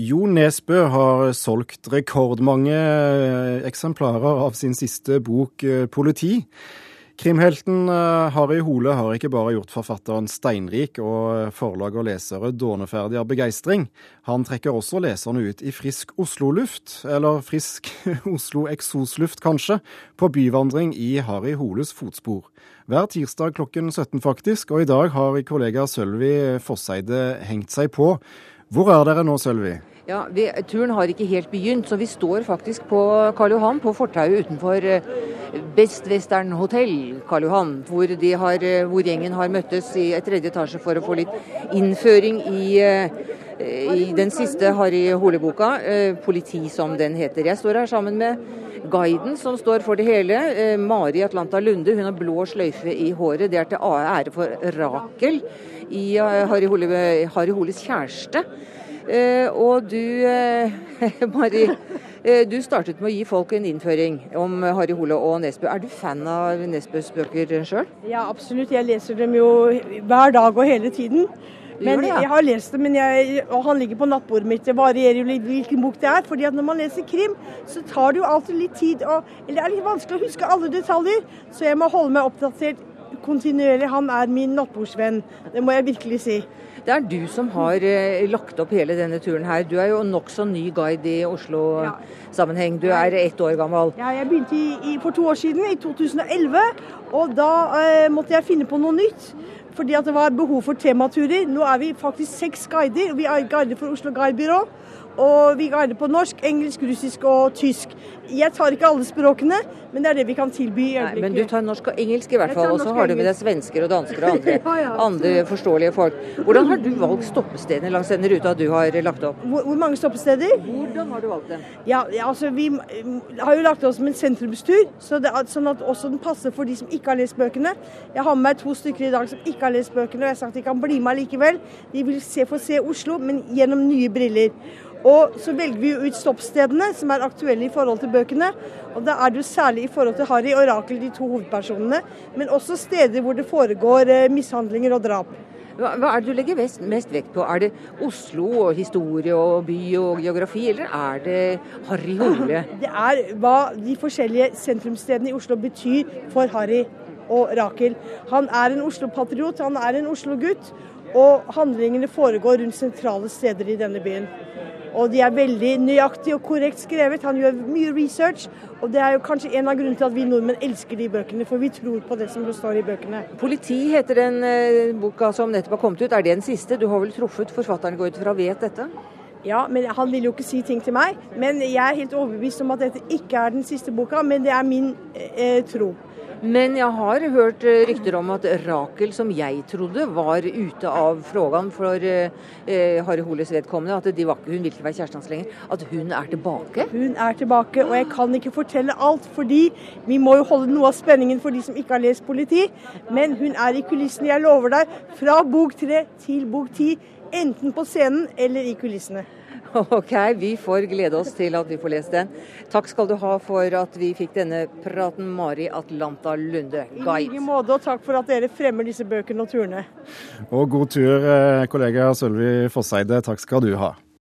Jo Nesbø har solgt rekordmange eksemplarer av sin siste bok eh, 'Politi'. Krimhelten eh, Harry Hole har ikke bare gjort forfatteren steinrik og forlag og lesere dåneferdig av begeistring. Han trekker også leserne ut i frisk Oslo-luft, eller frisk Oslo-eksosluft kanskje, på byvandring i Harry Holes fotspor. Hver tirsdag klokken 17 faktisk, og i dag har kollega Sølvi Fosseide hengt seg på. Hvor er dere nå, Sølvi? Ja, vi, Turen har ikke helt begynt, så vi står faktisk på Karl Johan, på fortauet utenfor eh, Best Western Hotel Karl Johan, hvor, har, eh, hvor, gjengen har møttes i et tredje etasje for å få litt innføring i, eh, i den siste Harry Hole-boka, 'Politi', som den heter. Jeg står her sammen med guiden som står for det hele, Mari Atlanta Lunde. Hun har blå sløyfe i håret. Det er til ære for Rakel i Harry, Hole, Harry Holes kjæreste. Eh, og du, eh, Mari, eh, du startet med å gi folk en innføring om Harry Hole og Nesbø. Er du fan av Nesbøs bøker sjøl? Ja, absolutt. Jeg leser dem jo hver dag og hele tiden. Men det. Jeg har lest dem, jeg, og han ligger på nattbordet mitt. Det varierer jo litt hvilken bok det er. fordi at når man leser krim, så tar det jo alltid litt tid. Og, eller det er litt vanskelig å huske alle detaljer, så jeg må holde meg oppdatert kontinuerlig. Han er min nattbordsvenn. Det må jeg virkelig si. Det er du som har eh, lagt opp hele denne turen her. Du er jo nokså ny guide i Oslo-sammenheng. Du er ett år gammel. Ja, jeg begynte i, i, for to år siden, i 2011. Og da eh, måtte jeg finne på noe nytt. Fordi at det var behov for tematurer. Nå er vi faktisk seks guider. Vi er guider for Oslo Guidebyrå. Og vi guider på norsk, engelsk, russisk og tysk. Jeg tar ikke alle språkene, men det er det vi kan tilby i øyeblikket. Men du tar norsk og engelsk i hvert fall, og så har du med deg svensker og dansker og andre, ja, ja, andre, forståelige folk. Hvordan har du valgt stoppestedene langs denne ruta du har lagt opp? Hvor, hvor mange stoppesteder? Hvordan har du valgt dem? Ja, altså Vi har jo lagt oss som en sentrumstur, så det, sånn at også den passer for de som ikke har lest bøkene. Jeg har med meg to stykker i dag som ikke har lest bøkene, og jeg har sagt de kan bli med likevel. De vil se, få se Oslo, men gjennom nye briller. Og så velger vi jo ut stoppstedene som er aktuelle i forhold til bøkene. Og da er det jo særlig i forhold til Harry og Rakel, de to hovedpersonene. Men også steder hvor det foregår eh, mishandlinger og drap. Hva, hva er det du legger mest, mest, vekt på? Er det Oslo og historie og by og geografi, eller er det Harry Hole? Det er hva de forskjellige sentrumsstedene i Oslo betyr for Harry og Rakel. Han er en Oslo-patriot, han er en Oslo-gutt. Og handlingene foregår rundt sentrale steder i denne byen. Og de er veldig nøyaktig og korrekt skrevet. Han gjør mye research. Og det er jo kanskje en av grunnene til at vi nordmenn elsker de bøkene, for vi tror på det som står i bøkene. 'Politi' heter den eh, boka som nettopp har kommet ut. Er det den siste? Du har vel truffet forfatteren, går ut fra, vet dette? Ja, men han vil jo ikke si ting til meg. Men jeg er helt overbevist om at dette ikke er den siste boka, men det er min eh, tro. Men jeg har hørt eh, rykter om at Rakel, som jeg trodde var ute av frågan for eh, eh, Harry Holes vedkommende, at var, hun vil ikke være kjæresten hans lenger, at hun er tilbake? Hun er tilbake, og jeg kan ikke fortelle alt, fordi vi må jo holde noe av spenningen for de som ikke har lest politi. Men hun er i kulissene, jeg lover deg. Fra bok tre til bok ti. Enten på scenen eller i kulissene. Ok, vi får glede oss til at vi får lest den. Takk skal du ha for at vi fikk denne praten, Mari Atlanta Lunde, guide. I like måte, og takk for at dere fremmer disse bøkene og turene. Og god tur, eh, kollega Sølvi Fosseide. Takk skal du ha.